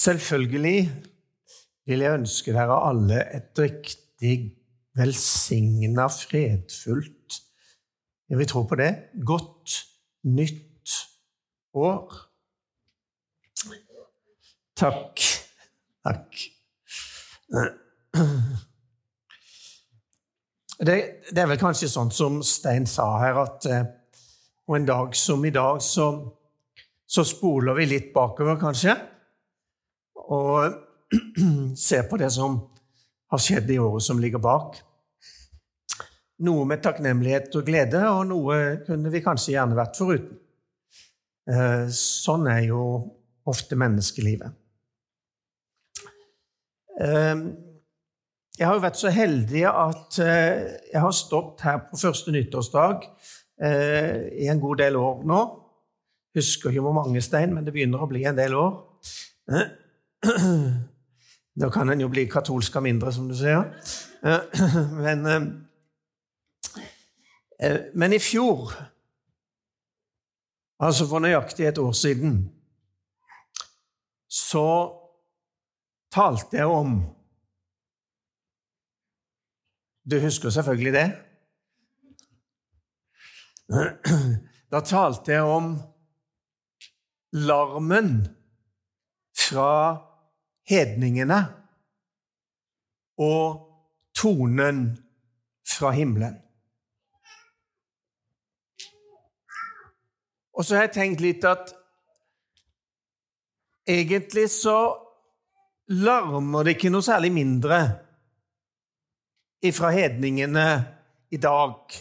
Selvfølgelig vil jeg ønske dere alle et riktig velsigna, fredfullt Jeg vil tro på det godt nytt år. Takk. Takk. Det, det, er vel kanskje sånn som Stein sa her, at eh, på en dag som i dag så, så spoler vi litt bakover, kanskje, og se på det som har skjedd i året som ligger bak. Noe med takknemlighet og glede, og noe kunne vi kanskje gjerne vært foruten. Eh, sånn er jo ofte menneskelivet. Eh, jeg har jo vært så heldig at eh, jeg har stått her på første nyttårsdag i en god del år nå. Husker ikke hvor mange stein, men det begynner å bli en del år. Da kan en jo bli katolsk av mindre, som du sier. Men Eh, men i fjor, altså for nøyaktig et år siden, så talte jeg om Du husker selvfølgelig det? Da talte jeg om larmen fra hedningene og tonen fra himmelen. Og så har jeg tenkt litt at egentlig så larmer det ikke noe særlig mindre ifra hedningene i dag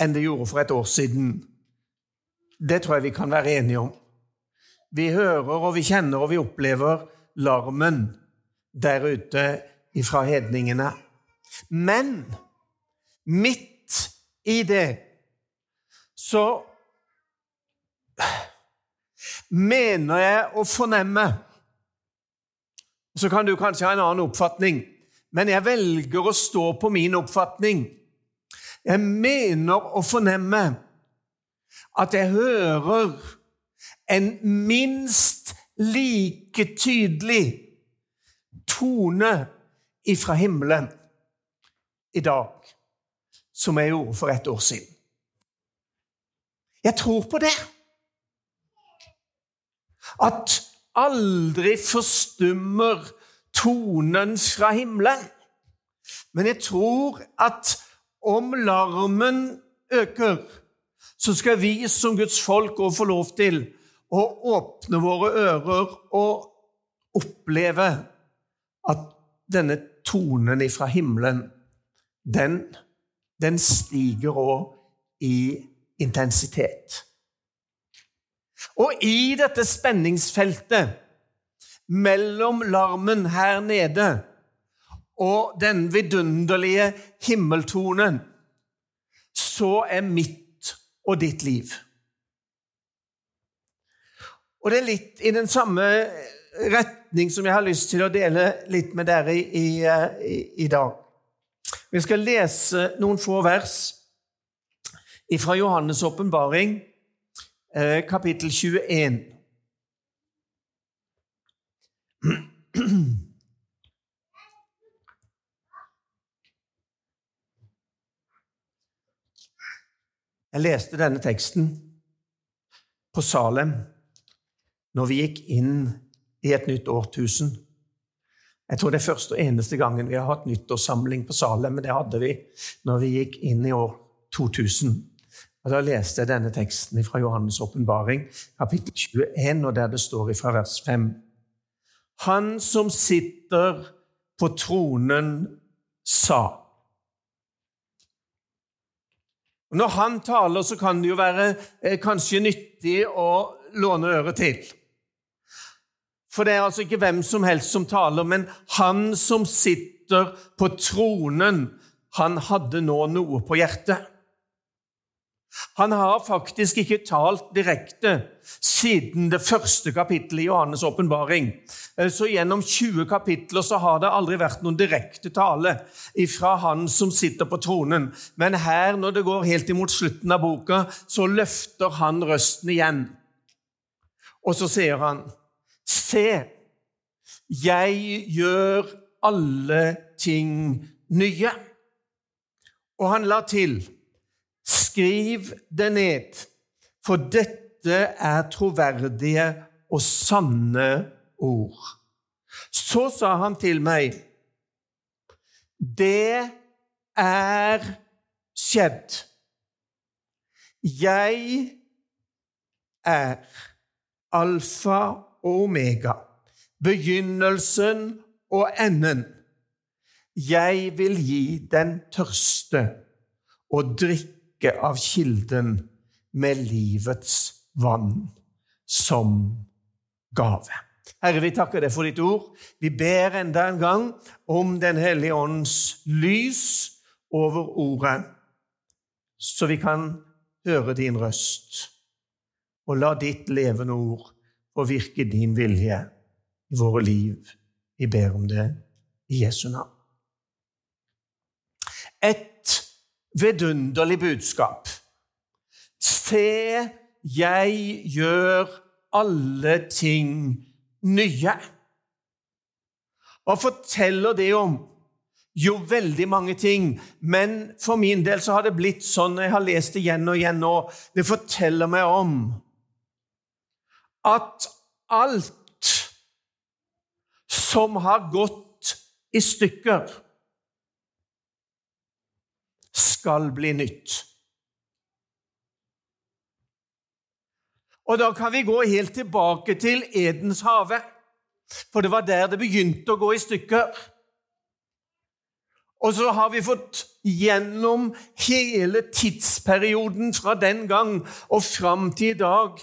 enn det gjorde for et år siden. Det tror jeg vi kan være enige om. Vi hører og vi kjenner og vi opplever larmen der ute ifra hedningene. Men midt i det så mener jeg å fornemme Så kan du kanskje ha en annen oppfatning, men jeg velger å stå på min oppfatning. Jeg mener å fornemme at jeg hører en minst like tydelig tone ifra himmelen i dag som jeg gjorde for et år siden. Jeg tror på det at aldri forstummer tonen fra himmelen. Men jeg tror at om larmen øker, så skal vi som Guds folk òg få lov til å åpne våre ører og oppleve at denne tonen fra himmelen, den, den stiger òg i intensitet. Og i dette spenningsfeltet mellom larmen her nede og den vidunderlige himmeltonen, så er mitt og ditt liv. Og det er litt i den samme retning som jeg har lyst til å dele litt med dere i, i, i dag. Vi skal lese noen få vers fra Johannes' åpenbaring Eh, kapittel 21. Jeg leste denne teksten på Salem når vi gikk inn i et nytt årtusen. Jeg tror det er første og eneste gangen vi har hatt nyttårssamling på Salem, men det hadde vi når vi gikk inn i år 2000. Og Da leste jeg denne teksten fra Johannes' åpenbaring, kapittel 21, og der det står fra vers 5. Han som sitter på tronen, sa Når han taler, så kan det jo være eh, kanskje nyttig å låne øret til. For det er altså ikke hvem som helst som taler, men han som sitter på tronen, han hadde nå noe på hjertet. Han har faktisk ikke talt direkte siden det første kapittelet i Johannes' åpenbaring. Eh, så gjennom 20 kapitler så har det aldri vært noen direkte tale fra han som sitter på tronen. Men her, når det går helt imot slutten av boka, så løfter han røsten igjen. Og så sier han, Se, Jeg gjør alle ting nye. Og han la til Skriv det ned, for dette er troverdige og sanne ord. Så sa han til meg, det er skjedd. Jeg er alfa og omega, begynnelsen og enden. Jeg vil gi den tørste å drikke av kilden med livets vann som gave. Herre, vi takker deg for ditt ord. Vi ber enda en gang om Den hellige ånds lys over ordet, så vi kan høre din røst. Og la ditt levende ord få virke din vilje i våre liv. Vi ber om det i Jesu navn. Et vidunderlig budskap. Se, jeg gjør alle ting nye. Hva forteller det om? Jo, veldig mange ting. Men for min del så har det blitt sånn jeg har lest det igjen og igjen nå Det forteller meg om at alt som har gått i stykker, skal bli nytt. Og da kan vi gå helt tilbake til Edens hage, for det var der det begynte å gå i stykker. Og så har vi fått gjennom hele tidsperioden fra den gang og fram til i dag,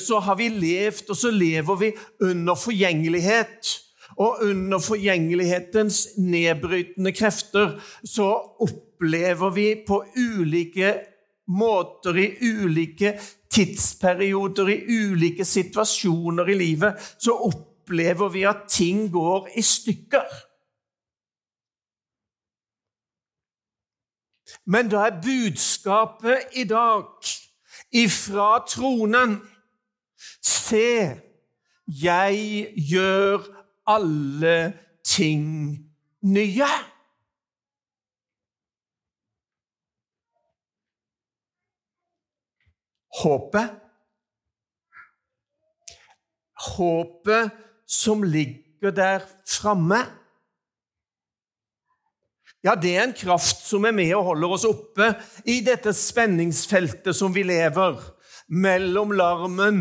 så har vi levd, og så lever vi under forgjengelighet. Og under forgjengelighetens nedbrytende krefter så opplever vi på ulike måter, i ulike tidsperioder, i ulike situasjoner i livet, så opplever vi at ting går i stykker. Men da er budskapet i dag ifra tronen Se, jeg gjør alle ting nye. håpet. Håpet som ligger der framme. Ja, det er en kraft som er med og holder oss oppe i dette spenningsfeltet som vi lever. Mellom larmen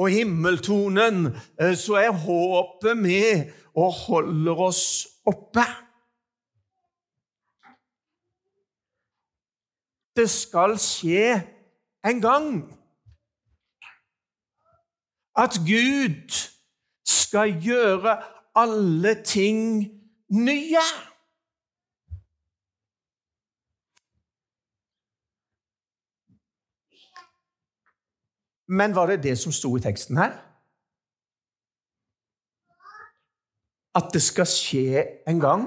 og himmeltonen eh, så er håpet med og holder oss oppe. Det skal skje en gang at Gud skal gjøre alle ting nye. Men var det det som sto i teksten her? At det skal skje en gang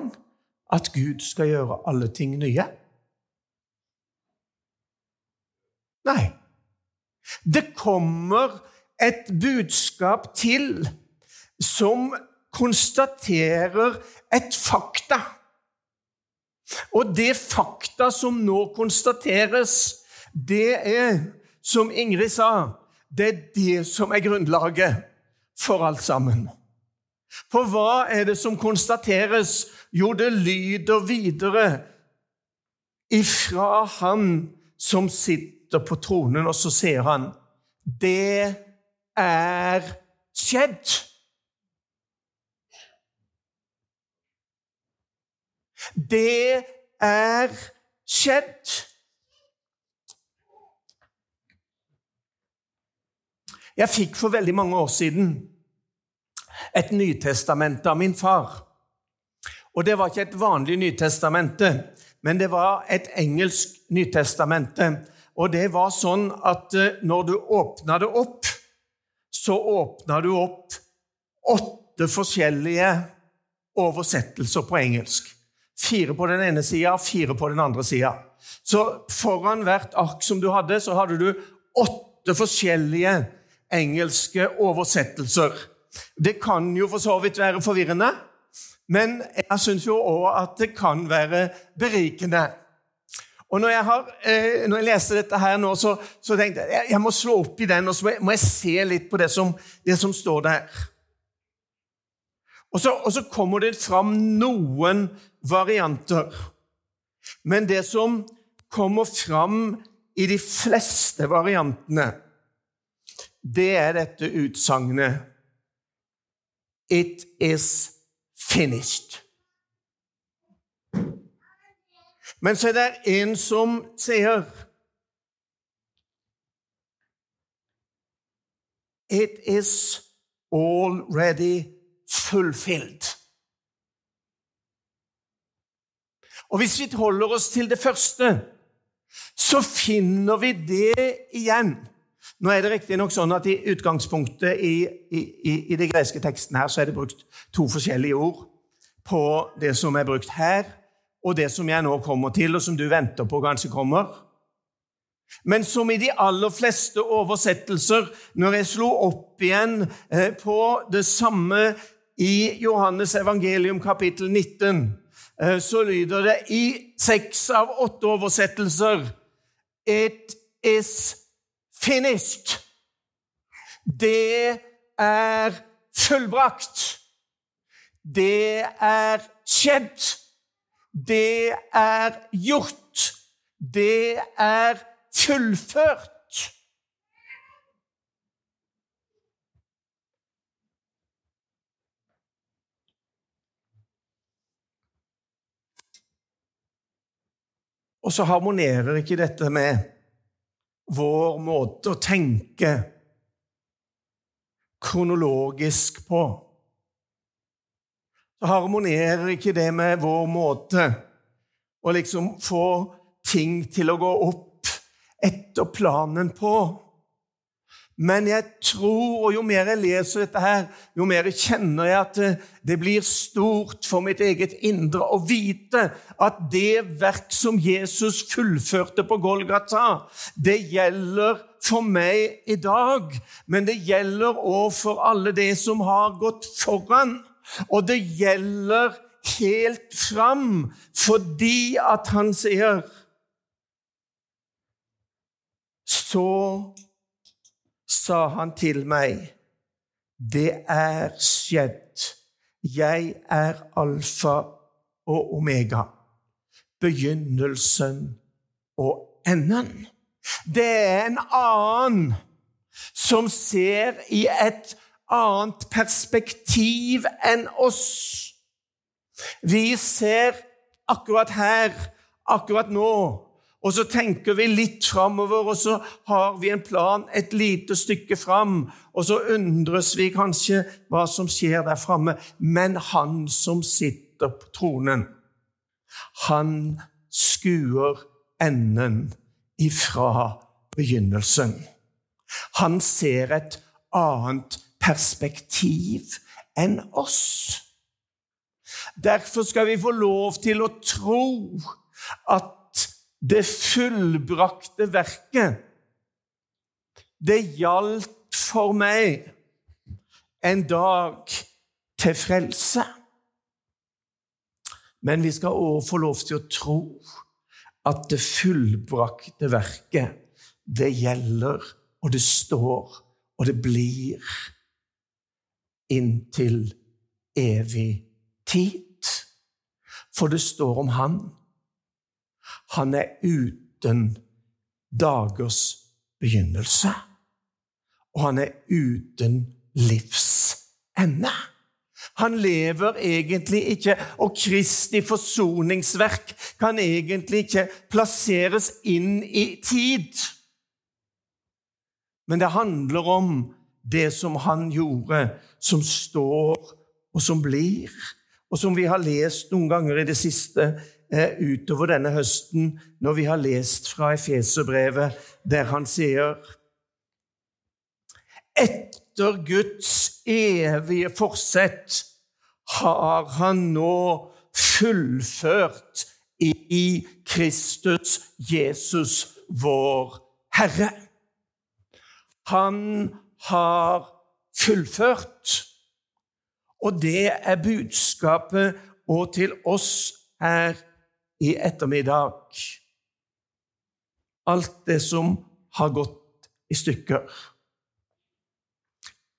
at Gud skal gjøre alle ting nye? Nei. Det kommer et budskap til som konstaterer et fakta. Og det fakta som nå konstateres, det er, som Ingrid sa, det er det som er grunnlaget for alt sammen. For hva er det som konstateres? Jo, det lyder videre ifra Han som sitter på tronen, og så sier han Det er skjedd. Det er skjedd. Jeg fikk for veldig mange år siden et Nytestamente av min far. Og det var ikke et vanlig Nytestamente, men det var et engelsk Nytestamente og det var sånn at eh, når du åpna det opp, så åpna du opp åtte forskjellige oversettelser på engelsk. Fire på den ene sida, fire på den andre sida. Så foran hvert ark som du hadde, så hadde du åtte forskjellige engelske oversettelser. Det kan jo for så vidt være forvirrende, men jeg syns jo òg at det kan være berikende. Og når jeg, har, eh, når jeg leste dette her nå, så, så tenkte jeg jeg må slå opp i den og så må jeg se litt på det som, det som står der. Og så, og så kommer det fram noen varianter. Men det som kommer fram i de fleste variantene, det er dette utsagnet It is finished. Men så er det en som sier It is already fulfilled. Og Hvis vi holder oss til det første, så finner vi det igjen. Nå er det riktignok sånn at i utgangspunktet i, i, i de greske tekstene her, så er det brukt to forskjellige ord på det som er brukt her, og det som jeg nå kommer til, og som du venter på kanskje kommer. Men som i de aller fleste oversettelser, når jeg slo opp igjen eh, på det samme i Johannes evangelium kapittel 19, eh, så lyder det i seks av åtte oversettelser It is finished. Det er fullbrakt. Det er skjedd. Det er gjort. Det er fullført. Og så harmonerer ikke dette med vår måte å tenke kronologisk på så harmonerer ikke det med vår måte å liksom få ting til å gå opp etter planen på. Men jeg tror, og jo mer jeg leser dette, her, jo mer kjenner jeg at det blir stort for mitt eget indre å vite at det verk som Jesus fullførte på Golgata, det gjelder for meg i dag, men det gjelder òg for alle de som har gått foran. Og det gjelder helt fram fordi at han sier Så sa han til meg, det er skjedd. Jeg er alfa og omega, begynnelsen og enden. Det er en annen som ser i et annet perspektiv enn oss. Vi ser akkurat her, akkurat nå, og så tenker vi litt framover, og så har vi en plan et lite stykke fram, og så undres vi kanskje hva som skjer der framme. Men han som sitter på tronen, han skuer enden ifra begynnelsen. Han ser et annet perspektiv enn oss. Derfor skal vi få lov til å tro at det fullbrakte verket, det gjaldt for meg en dag til frelse. Men vi skal òg få lov til å tro at det fullbrakte verket, det gjelder, og det står, og det blir inntil evig tid. For det står om han. Han er uten dagers begynnelse. Og han er uten livs ende. Han lever egentlig ikke, og Kristi forsoningsverk kan egentlig ikke plasseres inn i tid. Men det handler om det som han gjorde, som står og som blir, og som vi har lest noen ganger i det siste eh, utover denne høsten, når vi har lest fra Efeserbrevet, der han sier Etter Guds evige forsett har han nå fullført i Kristus Jesus, vår Herre. Han har fullført. Og det er budskapet og til oss her i ettermiddag. Alt det som har gått i stykker.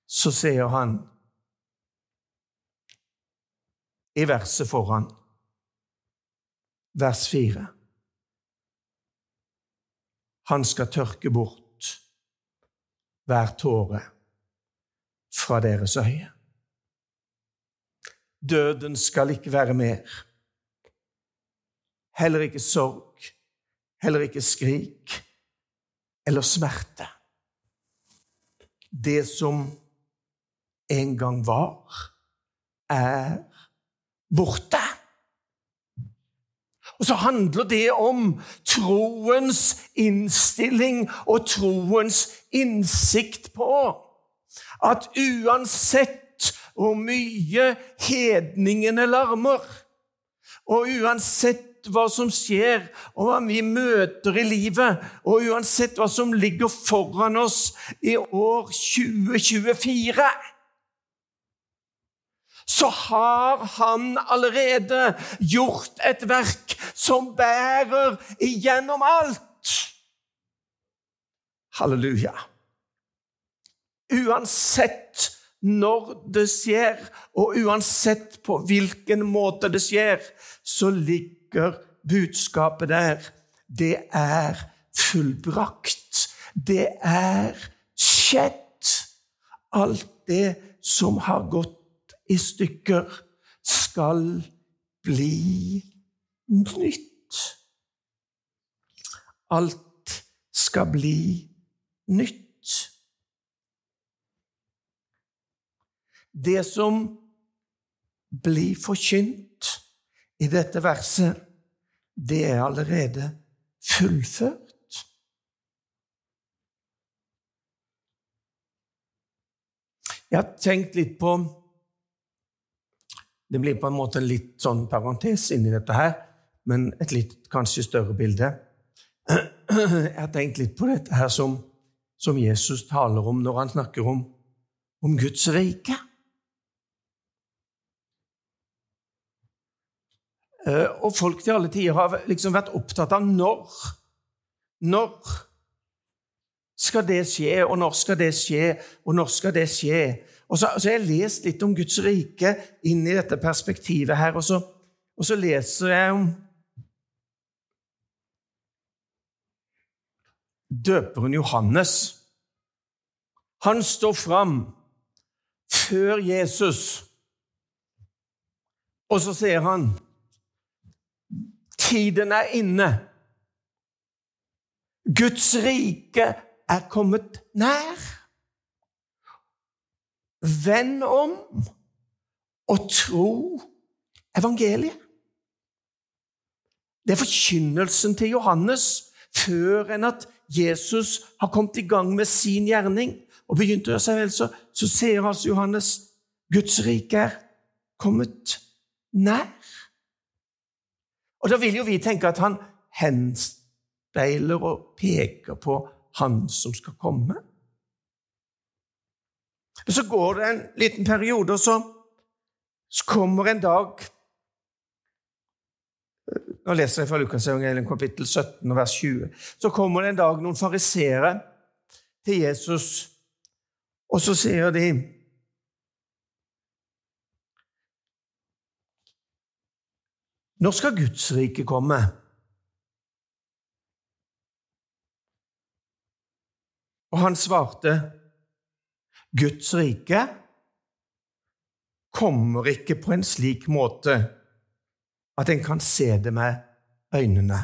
Så sier han i verset foran, vers fire Han skal tørke bort hver tåre fra deres øye. Døden skal ikke være mer. Heller ikke sorg, heller ikke skrik eller smerte. Det som en gang var, er borte. Og så handler det om troens innstilling og troens innsikt på at uansett hvor mye hedningene larmer, og uansett hva som skjer, og hva vi møter i livet, og uansett hva som ligger foran oss i år 2024 så har han allerede gjort et verk som bærer igjennom alt. Halleluja. Uansett når det skjer, og uansett på hvilken måte det skjer, så ligger budskapet der. Det er fullbrakt. Det er skjedd. Alt det som har gått i stykker, skal bli nytt. Alt skal bli nytt. Det som blir forkynt i dette verset, det er allerede fullført. Jeg har tenkt litt på det blir på en måte en litt sånn parentes inni dette her, men et litt kanskje større bilde. Jeg har tenkt litt på dette her som, som Jesus taler om når han snakker om, om Guds rike. Eh, og folk til alle tider har liksom vært opptatt av når. Når skal det skje, og når skal det skje, og når skal det skje? Og så, så har jeg lest litt om Guds rike inn i dette perspektivet her, og så, og så leser jeg om døperen Johannes. Han står fram før Jesus, og så sier han Tiden er inne. Guds rike er kommet nær. Vend om og tro evangeliet. Det er forkynnelsen til Johannes før enn at Jesus har kommet i gang med sin gjerning og begynt å gjøre seg vel, så, så ser altså Johannes Guds rike er kommet nær. Og da vil jo vi tenke at han henspeiler og peker på han som skal komme. Men så går det en liten periode, og så, kommer en dag Nå leser jeg fra Lukasevangeliet kapittel 17 vers 20. Så kommer det en dag noen fariseere til Jesus, og så sier de Når skal Guds rike komme? Og han svarte Guds rike kommer ikke på en slik måte at en kan se det med øynene.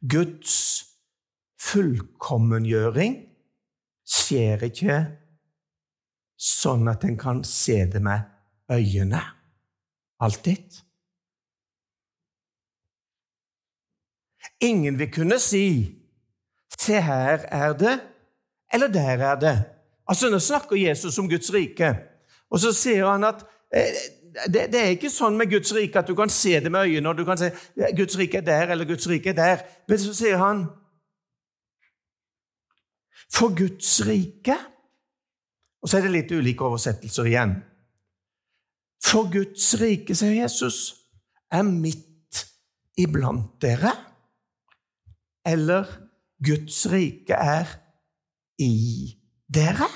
Guds fullkommengjøring skjer ikke sånn at en kan se det med øynene. Alltid. Ingen vil kunne si Se, her er det, eller der er det. Altså, Nå snakker Jesus om Guds rike, og så sier han at eh, det, det, er ikke sånn med Guds rike at du kan se det med øynene, og du kan si Guds rike er der, eller Guds rike er der. Men så sier han For Guds rike Og så er det litt ulike oversettelser igjen. For Guds rike, sier Jesus, er midt iblant dere. Eller Guds rike er i dere.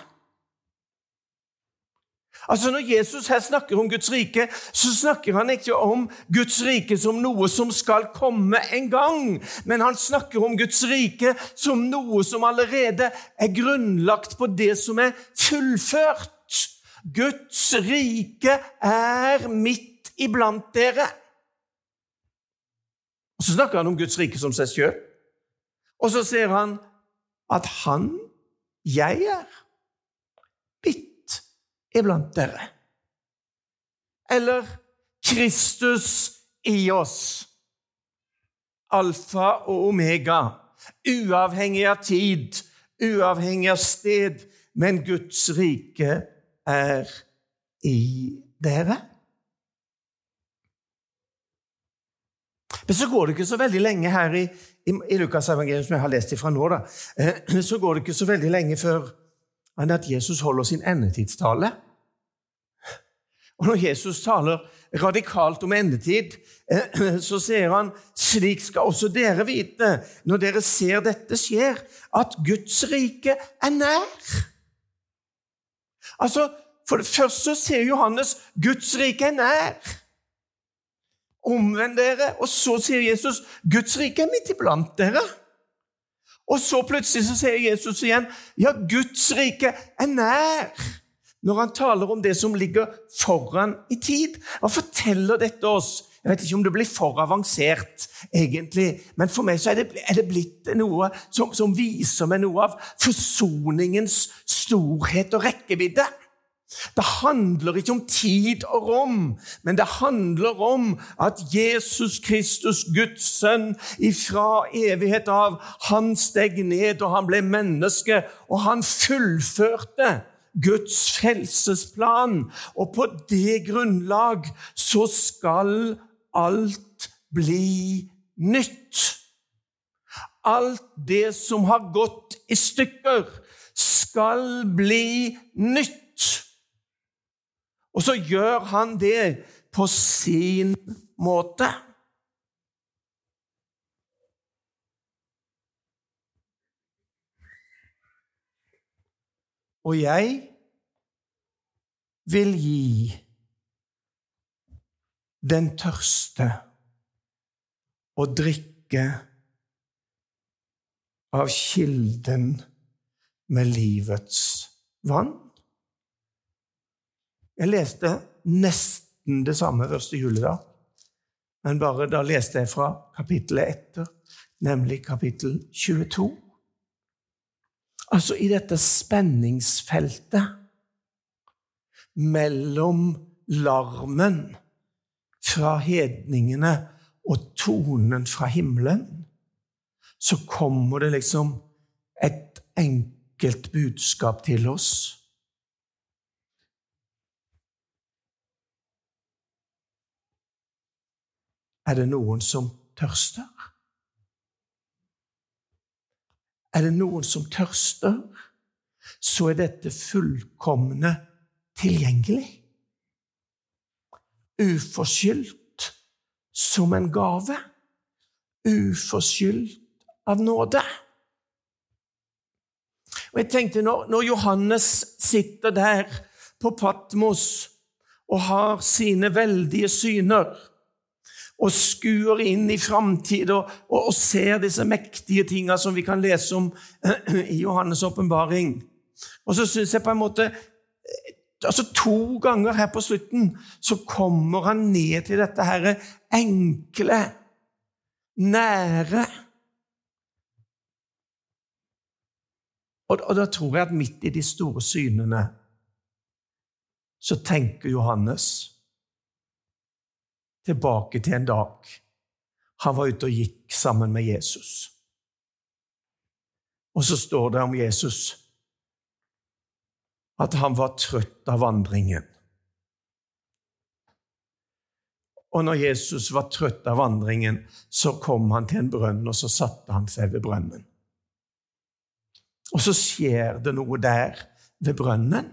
Altså Når Jesus her snakker om Guds rike, så snakker han ikke om Guds rike som noe som skal komme en gang, men han snakker om Guds rike som noe som allerede er grunnlagt på det som er fullført. Guds rike er midt iblant dere. Og Så snakker han om Guds rike som seg sjøl. Og så ser han at han, jeg er, iblant dere. Eller Kristus i oss. Alfa og omega. Uavhengig av tid, uavhengig av sted, men Guds rike er i dere. Men så går det ikke så veldig lenge her i, i, i Lukas evangelium, som jeg har lest ifra nå, da, eh, så går det ikke så veldig lenge før at Jesus holder sin endetidstale. Og Når Jesus taler radikalt om endetid, eh, så sier han slik skal også dere vite, når dere ser dette skjer, at Guds rike er nær. Altså, For det første ser Johannes Guds rike er nær. Omvend dere. Og så sier Jesus Guds rike er midt iblant dere. Og så plutselig så sier Jesus igjen ja, Guds rike er nær når han taler om det som ligger foran i tid. Hva forteller dette oss? Jeg vet ikke om det blir for avansert, egentlig, men for meg så er det, er det blitt noe som, som, viser meg noe av forsoningens storhet og rekkevidde. Det handler ikke om tid og rom, men det handler om at Jesus Kristus, Guds sønn, ifra evighet av, han steg ned, og han ble menneske, og han fullførte Guds frelsesplan. Og på det grunnlag så skal alt bli nytt. Alt det som har gått i stykker, skal bli nytt. Og så gjør han det på sin måte. Og jeg vil gi den tørste å drikke av kilden med livets vann. Jeg leste nesten det samme første juledag, men bare da leste jeg fra kapittelet etter, nemlig kapittel 22. Altså i dette spenningsfeltet mellom larmen fra hedningene og tonen fra himmelen, så kommer det liksom et enkelt budskap til oss. Er det noen som tørster? Er det noen som tørster, så er dette fullkomne tilgjengelig. Uforskyldt som en gave. Uforskyldt av nåde. Og jeg tenkte, når, når Johannes sitter der på Patmos og har sine veldige syner og skuer inn i framtid og, og, og, ser disse mektige tinga som vi kan lese om i Johannes' åpenbaring. Og så syns jeg på en måte altså To ganger her på slutten så kommer han ned til dette her enkle, nære og, og da tror jeg at midt i de store synene så tenker Johannes tilbake til en dag han var ute og gikk sammen med Jesus. Og så står det om Jesus at han var trøtt av vandringen. Og når Jesus var trøtt av vandringen, så kom han til en brønn, og så satte han seg ved brønnen. Og så skjer det noe der ved brønnen.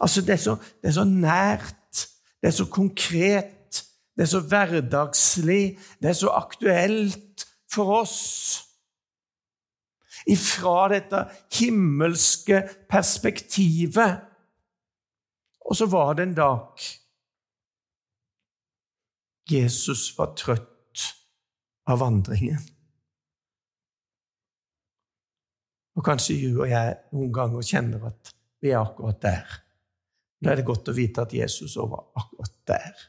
Altså, det er, så, det er så nært, det er så konkret, det er så hverdagslig, det er så aktuelt for oss. Ifra dette himmelske perspektivet. Og så var det en dag Jesus var trøtt av vandringen. Og kanskje du og jeg noen ganger kjenner at vi er akkurat der. Da er det godt å vite at Jesus var akkurat der.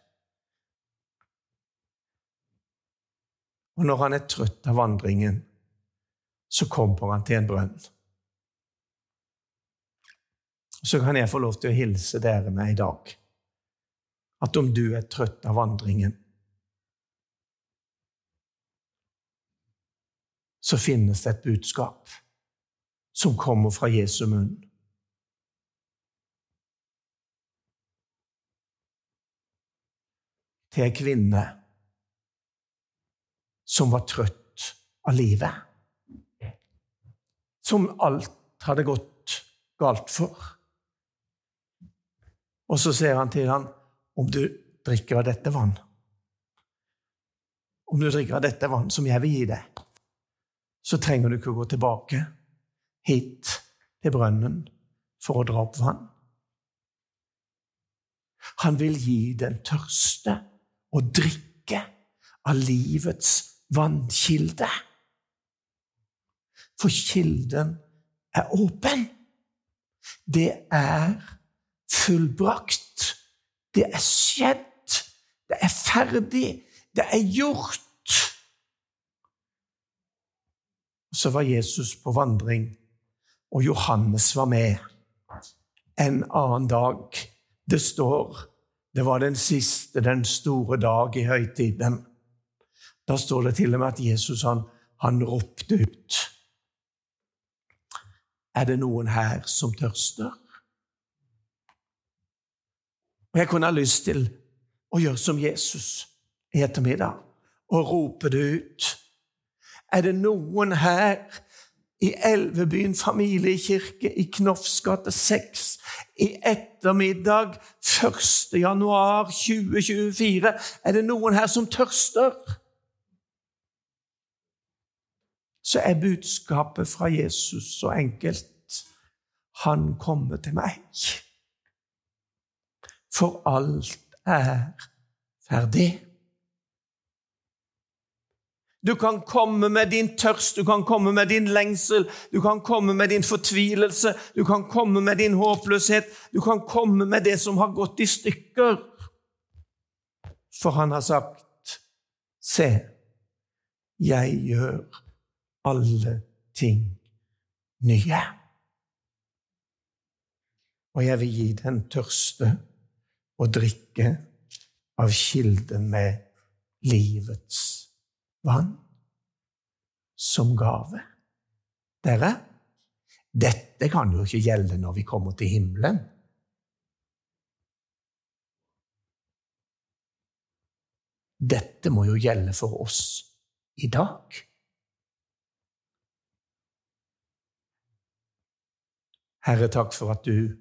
Og når han er trøtt av vandringen, så kommer han til en brønn. Så kan jeg få lov til å hilse dere med i dag at om du er trøtt av vandringen, så finnes det et budskap som kommer fra Jesu munn. Til ei kvinne som var trøtt av livet. Som alt hadde gått galt for. Og så sier han til ham, om du drikker av dette vann Om du drikker av dette vann som jeg vil gi deg, så trenger du ikke å gå tilbake hit til brønnen for å dra opp vann. Han vil gi den tørste å drikke av livets vannkilde. For kilden er åpen. Det er fullbrakt. Det er skjedd. Det er ferdig. Det er gjort. så var Jesus på vandring, og Johannes var med. En annen dag. Det står det var den siste, den store dag i høytiden. Da står det til og med at Jesus han, han ropte ut. Er det noen her som tørster? Og Jeg kunne ha lyst til å gjøre som Jesus i ettermiddag og rope det ut. Er det noen her i Elvebyen familiekirke i Knofs gate 6 i ettermiddag 1. januar 2024? Er det noen her som tørster? Så er budskapet fra Jesus så enkelt. Han kommer til meg. For alt er ferdig. Du kan komme med din tørst, du kan komme med din lengsel, du kan komme med din fortvilelse, du kan komme med din håpløshet, du kan komme med det som har gått i stykker. For han har sagt, se, jeg gjør alle ting nye. Og jeg vil gi den tørste å drikke av kilden med livets vann som gave. Dere, dette kan jo ikke gjelde når vi kommer til himmelen. Dette må jo gjelde for oss i dag. Herre, takk for at du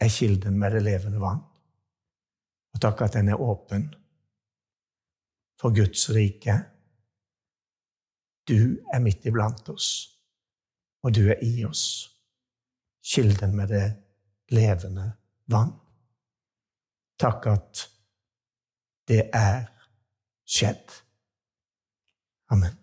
er kilden med det levende vann. Og takk at den er åpen for Guds rike. Du er midt iblant oss, og du er i oss, kilden med det levende vann. Takk at det er skjedd. Amen.